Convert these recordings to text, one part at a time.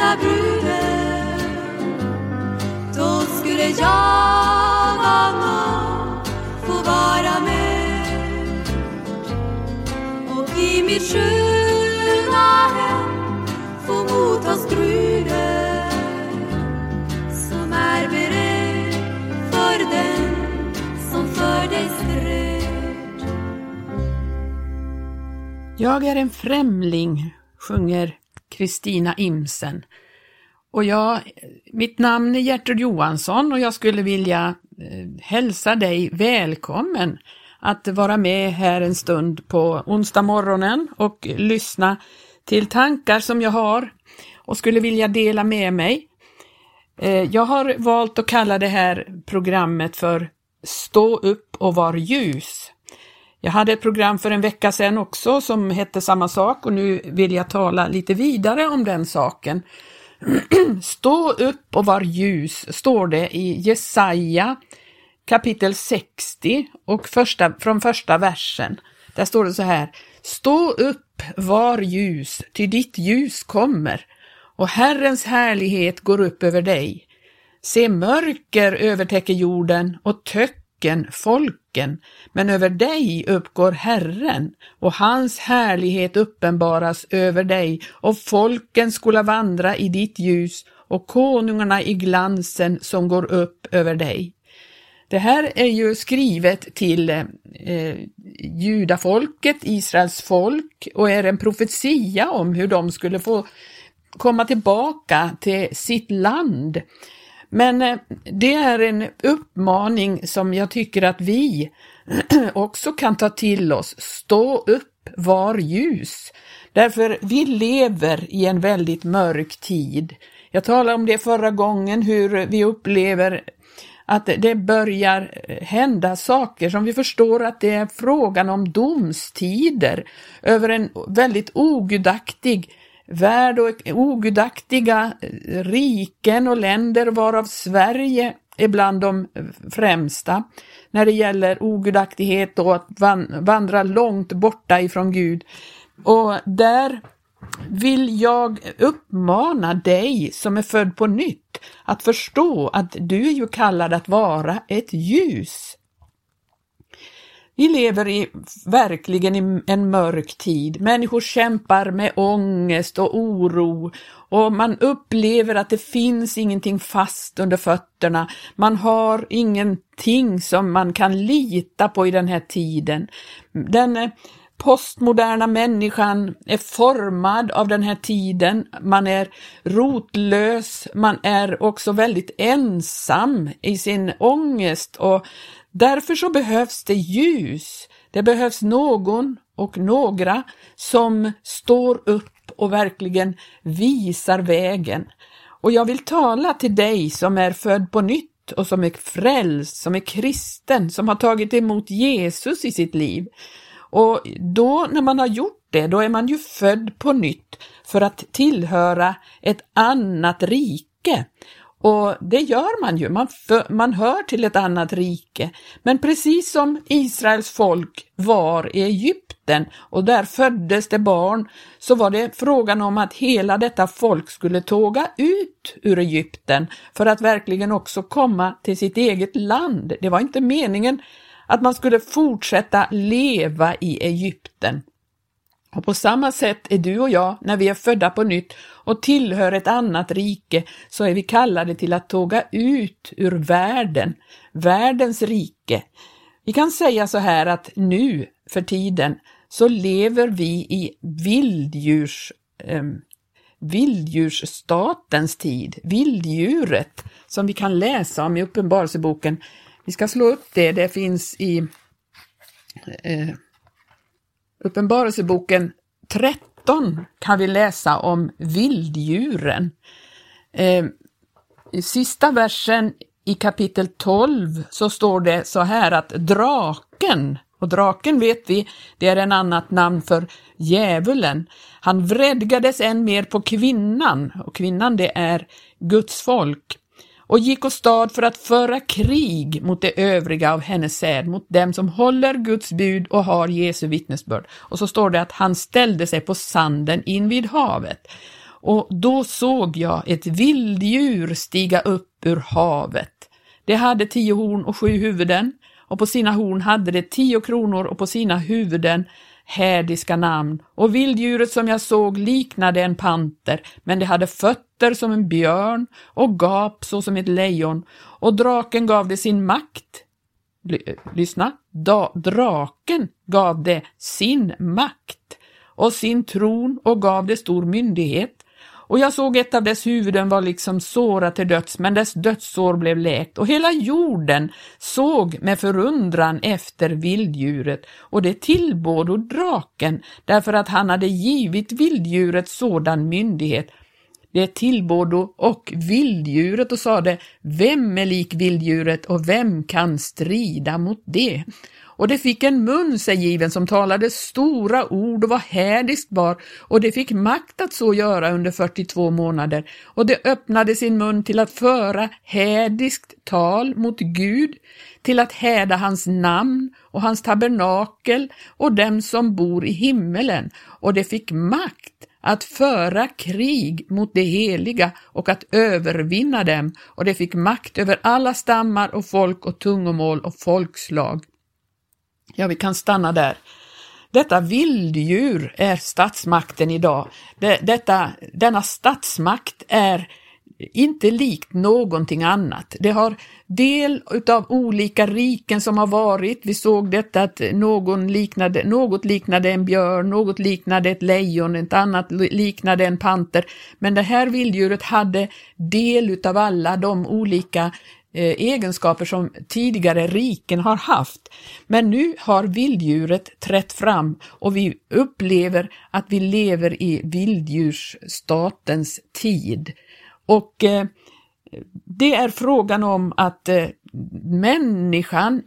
att bruden. Då skulle jag av nåd få vara med. Och i mitt sköna hem få mottas bruden som är beredd för den som för dig stred Jag är en främling, sjunger Kristina Imsen. Och jag, mitt namn är Gertrud Johansson och jag skulle vilja eh, hälsa dig välkommen att vara med här en stund på onsdag morgonen och lyssna till tankar som jag har och skulle vilja dela med mig. Eh, jag har valt att kalla det här programmet för Stå upp och var ljus. Jag hade ett program för en vecka sedan också som hette samma sak och nu vill jag tala lite vidare om den saken. Stå upp och var ljus, står det i Jesaja kapitel 60 och första, från första versen. Där står det så här. Stå upp, var ljus, ty ditt ljus kommer och Herrens härlighet går upp över dig. Se, mörker övertäcker jorden och töck folken, folken, men över dig uppgår Herren och hans härlighet uppenbaras över dig och folken skola vandra i ditt ljus och konungarna i glansen som går upp över dig. Det här är ju skrivet till eh, judafolket, Israels folk, och är en profetia om hur de skulle få komma tillbaka till sitt land. Men eh, det är en uppmaning som jag tycker att vi också kan ta till oss. Stå upp, var ljus. Därför vi lever i en väldigt mörk tid. Jag talade om det förra gången, hur vi upplever att det börjar hända saker som vi förstår att det är frågan om domstider över en väldigt ogudaktig värld och ogudaktiga riken och länder varav Sverige är bland de främsta när det gäller ogudaktighet och att vandra långt borta ifrån Gud. Och där vill jag uppmana dig som är född på nytt att förstå att du är ju kallad att vara ett ljus. Vi lever i, verkligen i en mörk tid. Människor kämpar med ångest och oro och man upplever att det finns ingenting fast under fötterna. Man har ingenting som man kan lita på i den här tiden. Den eh, postmoderna människan är formad av den här tiden. Man är rotlös, man är också väldigt ensam i sin ångest och Därför så behövs det ljus. Det behövs någon och några som står upp och verkligen visar vägen. Och jag vill tala till dig som är född på nytt och som är frälst, som är kristen, som har tagit emot Jesus i sitt liv. Och då när man har gjort det, då är man ju född på nytt för att tillhöra ett annat rike. Och det gör man ju, man, för, man hör till ett annat rike. Men precis som Israels folk var i Egypten och där föddes det barn, så var det frågan om att hela detta folk skulle tåga ut ur Egypten för att verkligen också komma till sitt eget land. Det var inte meningen att man skulle fortsätta leva i Egypten. Och på samma sätt är du och jag, när vi är födda på nytt och tillhör ett annat rike, så är vi kallade till att tåga ut ur världen, världens rike. Vi kan säga så här att nu för tiden så lever vi i vilddjurs, eh, vilddjursstatens tid, vilddjuret, som vi kan läsa om i Uppenbarelseboken. Vi ska slå upp det, det finns i eh, Uppenbarelseboken 13 kan vi läsa om vilddjuren. Eh, I sista versen i kapitel 12 så står det så här att draken, och draken vet vi, det är en annat namn för djävulen, han vredgades än mer på kvinnan, och kvinnan det är Guds folk och gick åstad för att föra krig mot det övriga av hennes säd, mot dem som håller Guds bud och har Jesu vittnesbörd. Och så står det att han ställde sig på sanden invid havet. Och då såg jag ett vilddjur stiga upp ur havet. Det hade tio horn och sju huvuden, och på sina horn hade det tio kronor och på sina huvuden hädiska namn, och vilddjuret som jag såg liknade en panter, men det hade fötter som en björn och gap så som ett lejon, och draken gav det sin makt. Eh, lyssna, da, draken gav det sin makt och sin tron och gav det stor myndighet och jag såg ett av dess huvuden var liksom sårat till döds, men dess dödssår blev läkt, och hela jorden såg med förundran efter vilddjuret, och det tillbådo draken, därför att han hade givit vilddjuret sådan myndighet. Det tillbådo och vilddjuret och sade, vem är lik vilddjuret och vem kan strida mot det? Och det fick en mun, sig given, som talade stora ord och var hädiskt bar, och det fick makt att så göra under 42 månader, och det öppnade sin mun till att föra hädiskt tal mot Gud, till att häda hans namn och hans tabernakel och dem som bor i himmelen, och det fick makt att föra krig mot det heliga och att övervinna dem, och det fick makt över alla stammar och folk och tungomål och folkslag. Ja, vi kan stanna där. Detta vilddjur är statsmakten idag. Detta, denna statsmakt är inte likt någonting annat. Det har del av olika riken som har varit. Vi såg detta att någon liknade, något liknade en björn, något liknade ett lejon, ett annat liknade en panter. Men det här vilddjuret hade del av alla de olika Eh, egenskaper som tidigare riken har haft. Men nu har vilddjuret trätt fram och vi upplever att vi lever i vilddjursstatens tid. Och eh, det är frågan om att eh, människan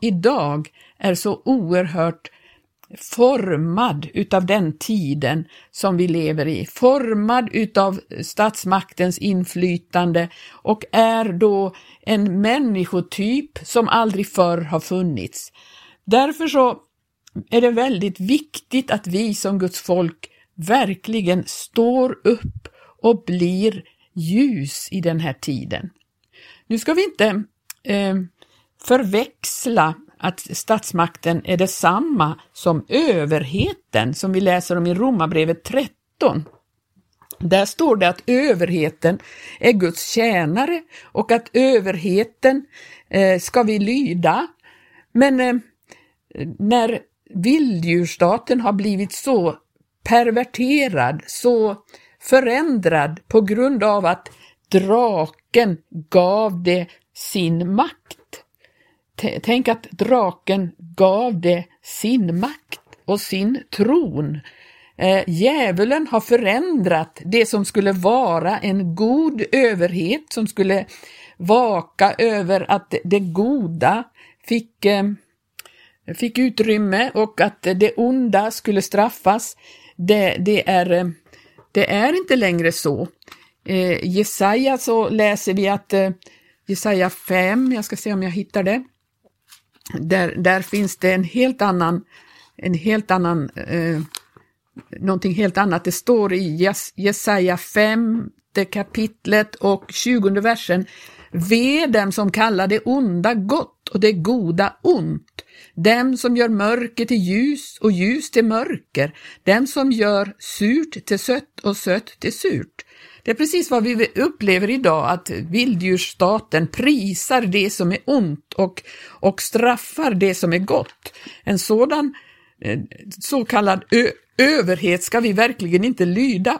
idag är så oerhört formad utav den tiden som vi lever i, formad utav statsmaktens inflytande och är då en människotyp som aldrig förr har funnits. Därför så är det väldigt viktigt att vi som Guds folk verkligen står upp och blir ljus i den här tiden. Nu ska vi inte eh, förväxla att statsmakten är detsamma som överheten som vi läser om i Romarbrevet 13. Där står det att överheten är Guds tjänare och att överheten eh, ska vi lyda. Men eh, när vilddjursstaten har blivit så perverterad, så förändrad på grund av att draken gav det sin makt. Tänk att draken gav det sin makt och sin tron. Eh, djävulen har förändrat det som skulle vara en god överhet som skulle vaka över att det goda fick, eh, fick utrymme och att det onda skulle straffas. Det, det, är, eh, det är inte längre så. Eh, Jesaja så läser vi att eh, Jesaja 5, jag ska se om jag hittar det, där, där finns det en helt annan, en helt annan, eh, någonting helt annat. Det står i Jes Jesaja 5 kapitlet och 20 versen. Ve dem som kallar det onda gott och det goda ont, dem som gör mörker till ljus och ljus till mörker, dem som gör surt till sött och sött till surt. Det är precis vad vi upplever idag, att vilddjursstaten prisar det som är ont och, och straffar det som är gott. En sådan eh, så kallad överhet ska vi verkligen inte lyda,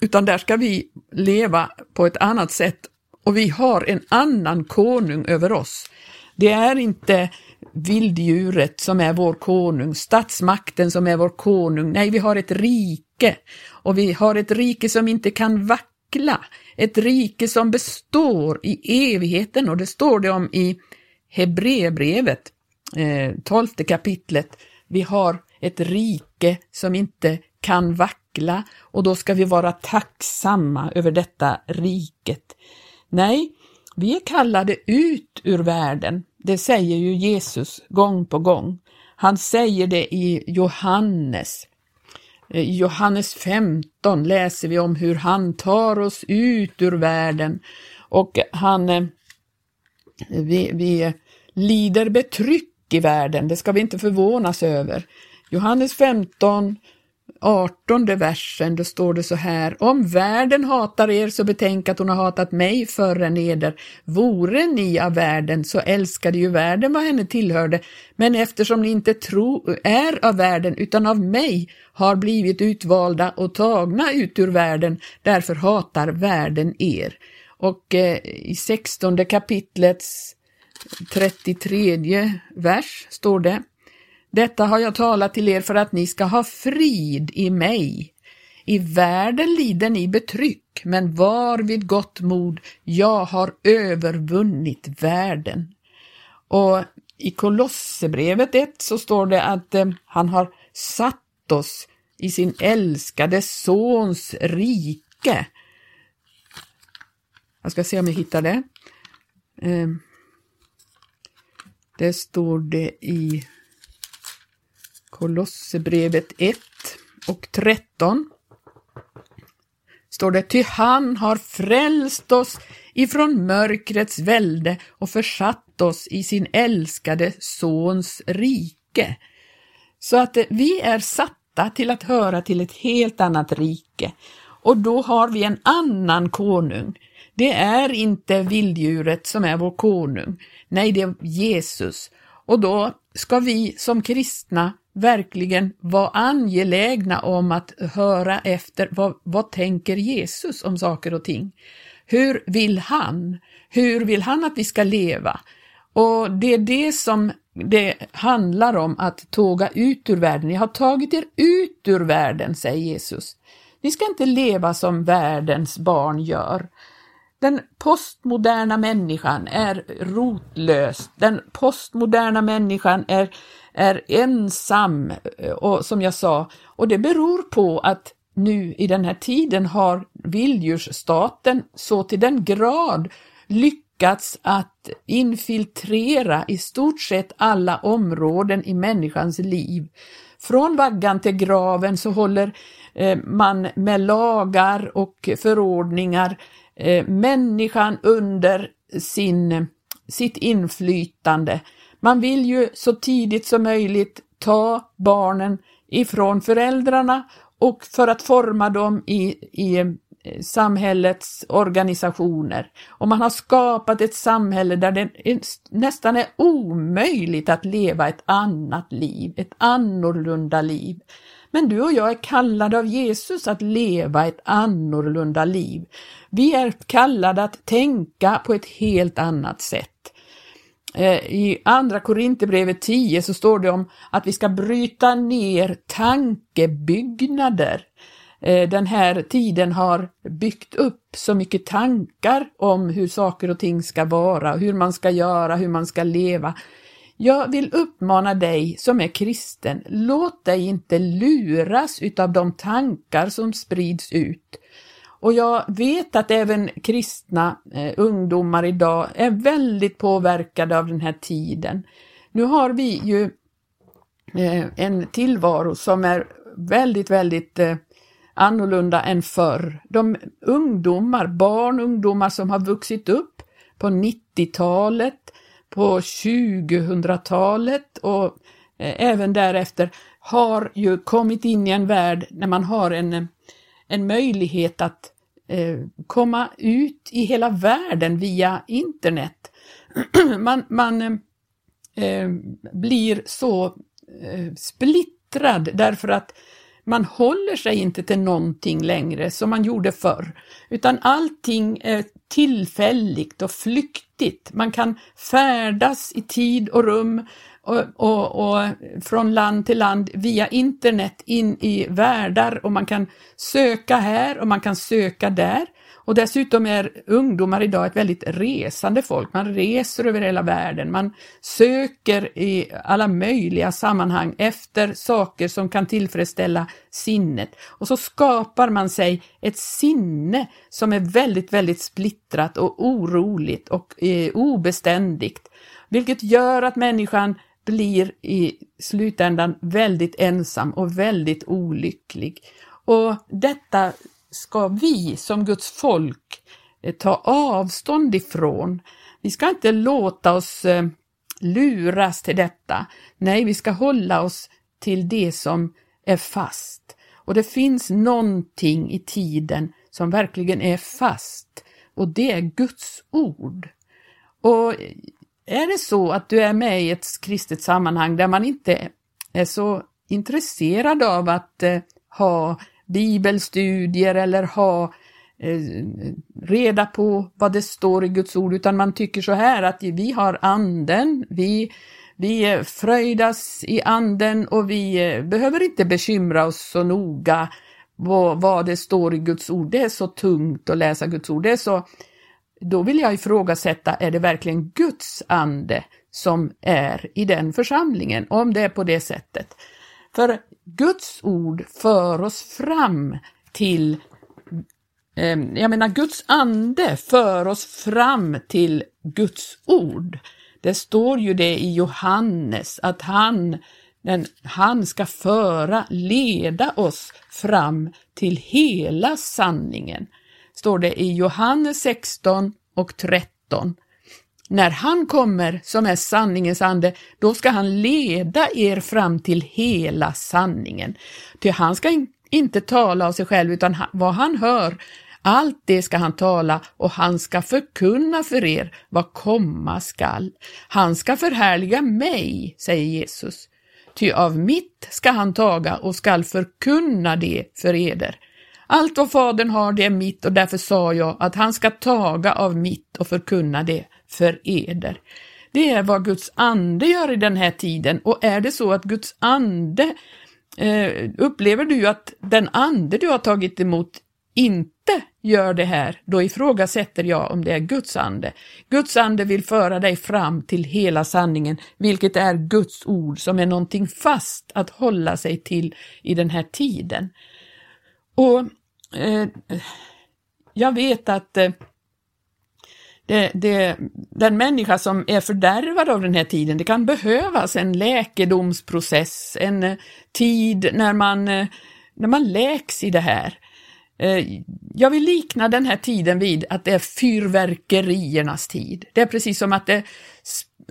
utan där ska vi leva på ett annat sätt och vi har en annan konung över oss. Det är inte vilddjuret som är vår konung, statsmakten som är vår konung. Nej, vi har ett rike och vi har ett rike som inte kan vackla vackla, ett rike som består i evigheten och det står det om i Hebreerbrevet, eh, tolfte kapitlet. Vi har ett rike som inte kan vackla och då ska vi vara tacksamma över detta riket. Nej, vi är kallade ut ur världen. Det säger ju Jesus gång på gång. Han säger det i Johannes Eh, Johannes 15 läser vi om hur han tar oss ut ur världen och han, eh, vi, vi eh, lider betryck i världen, det ska vi inte förvånas över. Johannes 15 18 versen, då står det så här. Om världen hatar er så betänk att hon har hatat mig förre än eder. Vore ni av världen så älskade ju världen vad henne tillhörde, men eftersom ni inte tro, är av världen utan av mig har blivit utvalda och tagna ut ur världen, därför hatar världen er. Och eh, i 16 kapitlets 33 vers står det detta har jag talat till er för att ni ska ha frid i mig. I världen lider ni betryck, men var vid gott mod, jag har övervunnit världen. Och i Kolosserbrevet 1 så står det att eh, han har satt oss i sin älskade sons rike. Jag ska se om jag hittar det. Eh, det står det i Kolosserbrevet 1 och 13 står det, ty han har frälst oss ifrån mörkrets välde och försatt oss i sin älskade sons rike. Så att eh, vi är satta till att höra till ett helt annat rike och då har vi en annan konung. Det är inte vilddjuret som är vår konung, nej det är Jesus. Och då ska vi som kristna verkligen var angelägna om att höra efter vad, vad tänker Jesus om saker och ting. Hur vill han? Hur vill han att vi ska leva? Och det är det som det handlar om att tåga ut ur världen. Jag har tagit er ut ur världen, säger Jesus. Ni ska inte leva som världens barn gör. Den postmoderna människan är rotlös. Den postmoderna människan är är ensam eh, och som jag sa, och det beror på att nu i den här tiden har vilddjursstaten så till den grad lyckats att infiltrera i stort sett alla områden i människans liv. Från vaggan till graven så håller eh, man med lagar och förordningar eh, människan under sin, sitt inflytande man vill ju så tidigt som möjligt ta barnen ifrån föräldrarna och för att forma dem i, i eh, samhällets organisationer. Och man har skapat ett samhälle där det nästan är omöjligt att leva ett annat liv, ett annorlunda liv. Men du och jag är kallade av Jesus att leva ett annorlunda liv. Vi är kallade att tänka på ett helt annat sätt. Eh, I Andra Korinthierbrevet 10 så står det om att vi ska bryta ner tankebyggnader. Eh, den här tiden har byggt upp så mycket tankar om hur saker och ting ska vara, hur man ska göra, hur man ska leva. Jag vill uppmana dig som är kristen, låt dig inte luras utav de tankar som sprids ut. Och jag vet att även kristna eh, ungdomar idag är väldigt påverkade av den här tiden. Nu har vi ju eh, en tillvaro som är väldigt, väldigt eh, annorlunda än förr. De ungdomar, barn, ungdomar som har vuxit upp på 90-talet, på 2000-talet och eh, även därefter har ju kommit in i en värld när man har en, en möjlighet att Eh, komma ut i hela världen via internet. man man eh, eh, blir så eh, splittrad därför att man håller sig inte till någonting längre som man gjorde förr, utan allting är tillfälligt och flyktigt. Man kan färdas i tid och rum och, och, och, från land till land via internet in i världar och man kan söka här och man kan söka där. Och dessutom är ungdomar idag ett väldigt resande folk. Man reser över hela världen. Man söker i alla möjliga sammanhang efter saker som kan tillfredsställa sinnet. Och så skapar man sig ett sinne som är väldigt, väldigt splittrat och oroligt och eh, obeständigt. Vilket gör att människan blir i slutändan väldigt ensam och väldigt olycklig. Och detta ska vi som Guds folk eh, ta avstånd ifrån. Vi ska inte låta oss eh, luras till detta. Nej, vi ska hålla oss till det som är fast. Och det finns någonting i tiden som verkligen är fast och det är Guds ord. Och är det så att du är med i ett kristet sammanhang där man inte är så intresserad av att eh, ha bibelstudier eller ha eh, reda på vad det står i Guds ord, utan man tycker så här att vi har anden, vi, vi fröjdas i anden och vi eh, behöver inte bekymra oss så noga vad, vad det står i Guds ord. Det är så tungt att läsa Guds ord. Det är så, då vill jag ifrågasätta, är det verkligen Guds ande som är i den församlingen, om det är på det sättet? För Guds ord för oss fram till eh, jag menar, Guds ande för oss fram till Guds ord. Det står ju det i Johannes att han, den, han ska föra, leda oss fram till hela sanningen. Står det i Johannes 16 och 13. När han kommer, som är sanningens ande, då ska han leda er fram till hela sanningen. Ty han ska in, inte tala av sig själv, utan han, vad han hör, allt det ska han tala och han ska förkunna för er vad komma skall. Han ska förhärliga mig, säger Jesus. Ty av mitt ska han taga och skall förkunna det för eder. Allt vad Fadern har, det är mitt och därför sa jag att han ska taga av mitt och förkunna det för eder. Det är vad Guds ande gör i den här tiden och är det så att Guds ande, eh, upplever du att den ande du har tagit emot inte gör det här, då ifrågasätter jag om det är Guds ande. Guds ande vill föra dig fram till hela sanningen, vilket är Guds ord som är någonting fast att hålla sig till i den här tiden. Och eh, jag vet att eh, det, det, den människa som är fördärvad av den här tiden, det kan behövas en läkedomsprocess, en eh, tid när man, eh, när man läks i det här. Eh, jag vill likna den här tiden vid att det är fyrverkeriernas tid. Det är precis som att det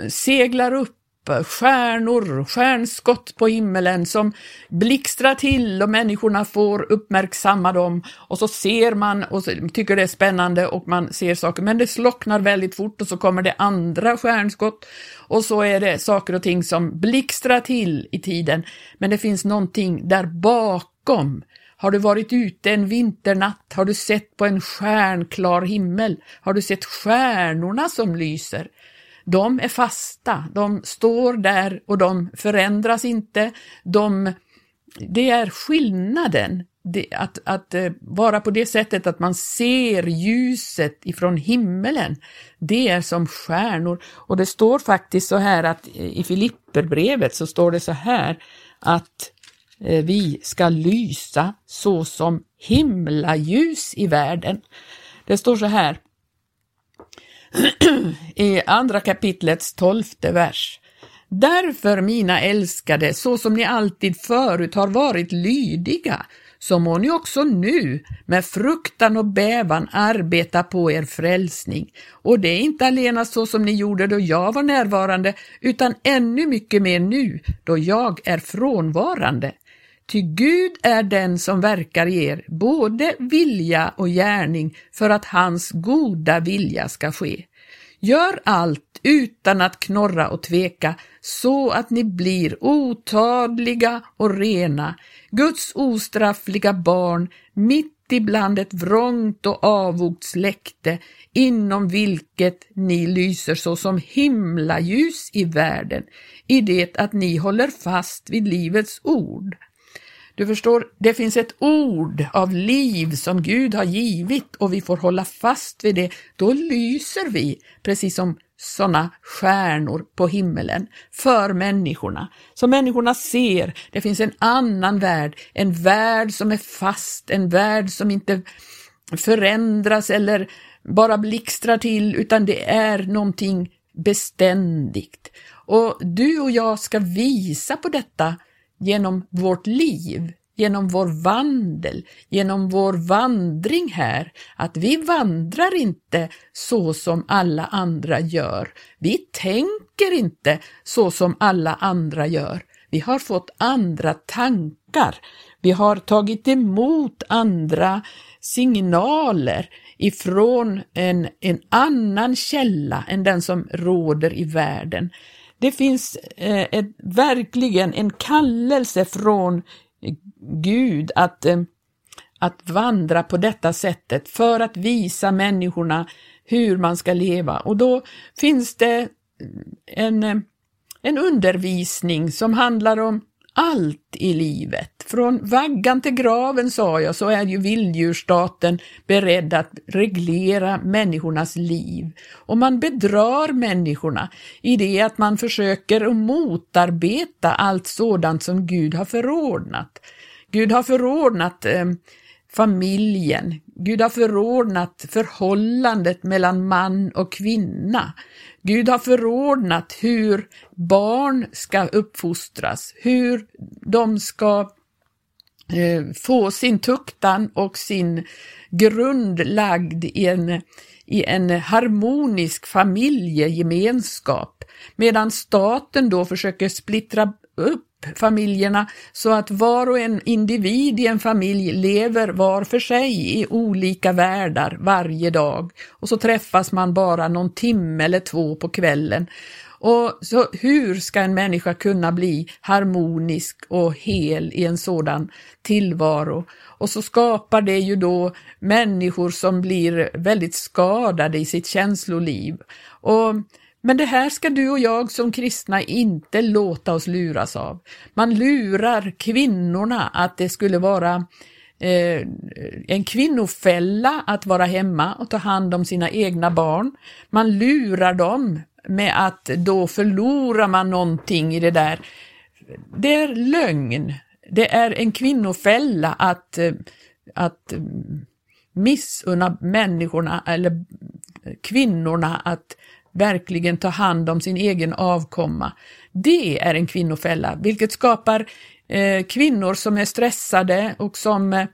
seglar upp stjärnor, stjärnskott på himmelen som blixtrar till och människorna får uppmärksamma dem och så ser man och tycker det är spännande och man ser saker, men det slocknar väldigt fort och så kommer det andra stjärnskott och så är det saker och ting som blixtrar till i tiden, men det finns någonting där bakom har du varit ute en vinternatt? Har du sett på en stjärnklar himmel? Har du sett stjärnorna som lyser? De är fasta, de står där och de förändras inte. De, det är skillnaden, det, att, att eh, vara på det sättet att man ser ljuset ifrån himmelen. Det är som stjärnor. Och det står faktiskt så här att eh, i Filipperbrevet så står det så här att eh, vi ska lysa så som himlaljus i världen. Det står så här i andra kapitlets tolfte vers. Därför, mina älskade, så som ni alltid förut har varit lydiga, så må ni också nu med fruktan och bävan arbeta på er frälsning. Och det är inte alena så som ni gjorde då jag var närvarande, utan ännu mycket mer nu, då jag är frånvarande. Ty Gud är den som verkar i er, både vilja och gärning, för att hans goda vilja ska ske. Gör allt utan att knorra och tveka, så att ni blir otadliga och rena, Guds ostraffliga barn, mitt ibland ett vrångt och avogt släkte, inom vilket ni lyser såsom himlaljus i världen, i det att ni håller fast vid livets ord. Du förstår, det finns ett ord av liv som Gud har givit och vi får hålla fast vid det. Då lyser vi, precis som sådana stjärnor på himmelen, för människorna. Så människorna ser, det finns en annan värld, en värld som är fast, en värld som inte förändras eller bara blixtrar till, utan det är någonting beständigt. Och du och jag ska visa på detta genom vårt liv, genom vår vandel, genom vår vandring här, att vi vandrar inte så som alla andra gör. Vi tänker inte så som alla andra gör. Vi har fått andra tankar. Vi har tagit emot andra signaler ifrån en, en annan källa än den som råder i världen. Det finns eh, ett, verkligen en kallelse från Gud att, eh, att vandra på detta sättet för att visa människorna hur man ska leva. Och då finns det en, en undervisning som handlar om allt i livet. Från vaggan till graven, sa jag, så är ju vilddjursstaten beredd att reglera människornas liv. Och man bedrar människorna i det att man försöker motarbeta allt sådant som Gud har förordnat. Gud har förordnat eh, familjen. Gud har förordnat förhållandet mellan man och kvinna. Gud har förordnat hur barn ska uppfostras, hur de ska eh, få sin tuktan och sin grund lagd i en, i en harmonisk familjegemenskap, medan staten då försöker splittra upp familjerna så att var och en individ i en familj lever var för sig i olika världar varje dag och så träffas man bara någon timme eller två på kvällen. Och så hur ska en människa kunna bli harmonisk och hel i en sådan tillvaro? Och så skapar det ju då människor som blir väldigt skadade i sitt känsloliv. Och men det här ska du och jag som kristna inte låta oss luras av. Man lurar kvinnorna att det skulle vara eh, en kvinnofälla att vara hemma och ta hand om sina egna barn. Man lurar dem med att då förlorar man någonting i det där. Det är lögn. Det är en kvinnofälla att, eh, att eh, missunna människorna eller kvinnorna att verkligen ta hand om sin egen avkomma. Det är en kvinnofälla, vilket skapar eh, kvinnor som är stressade och som eh,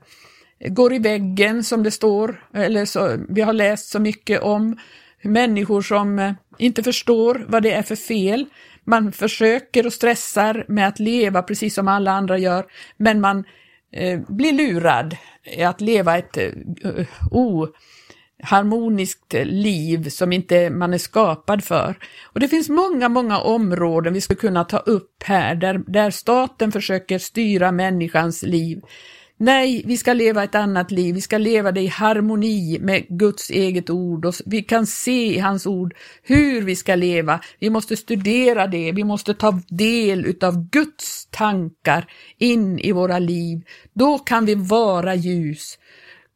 går i väggen som det står, eller så, vi har läst så mycket om människor som eh, inte förstår vad det är för fel man försöker och stressar med att leva precis som alla andra gör, men man eh, blir lurad att leva ett eh, harmoniskt liv som inte man är skapad för. Och det finns många, många områden vi skulle kunna ta upp här, där, där staten försöker styra människans liv. Nej, vi ska leva ett annat liv, vi ska leva det i harmoni med Guds eget ord och vi kan se i hans ord hur vi ska leva. Vi måste studera det, vi måste ta del utav Guds tankar in i våra liv. Då kan vi vara ljus.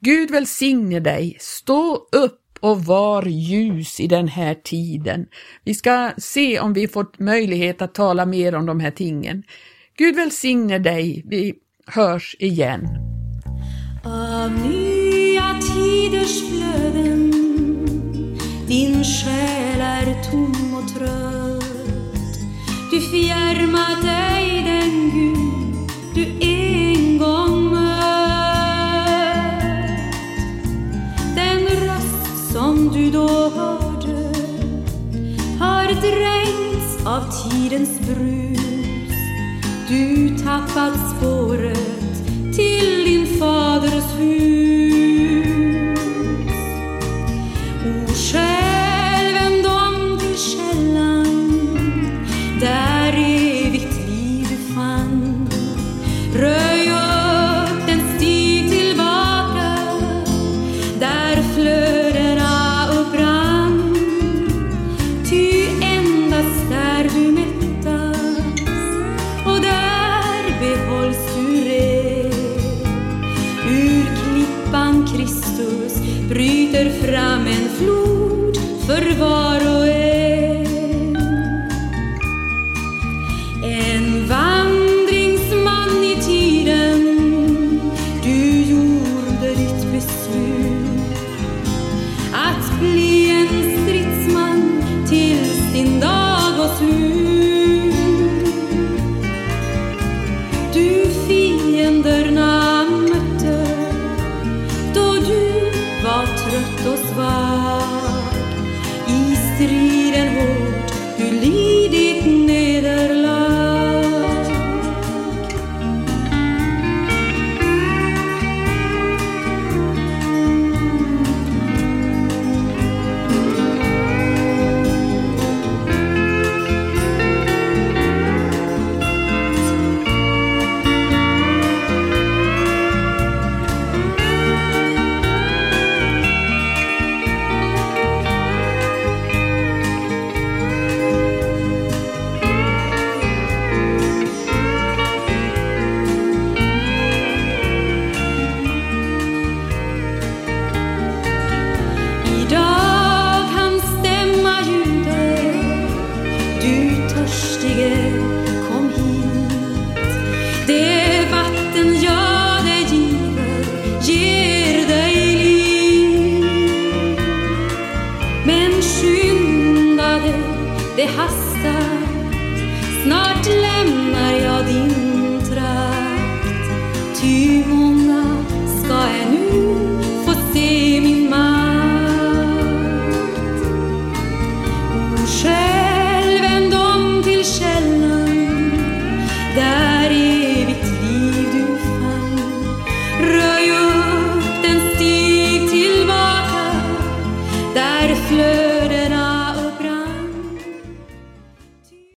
Gud välsigne dig, stå upp och var ljus i den här tiden. Vi ska se om vi fått möjlighet att tala mer om de här tingen. Gud välsigne dig. Vi hörs igen. Av nya tiders flöden din själ är tom och trött. Du fjärmar dig den Gud du en gång du då hörde har dränkts av tidens brus. Du tappat spår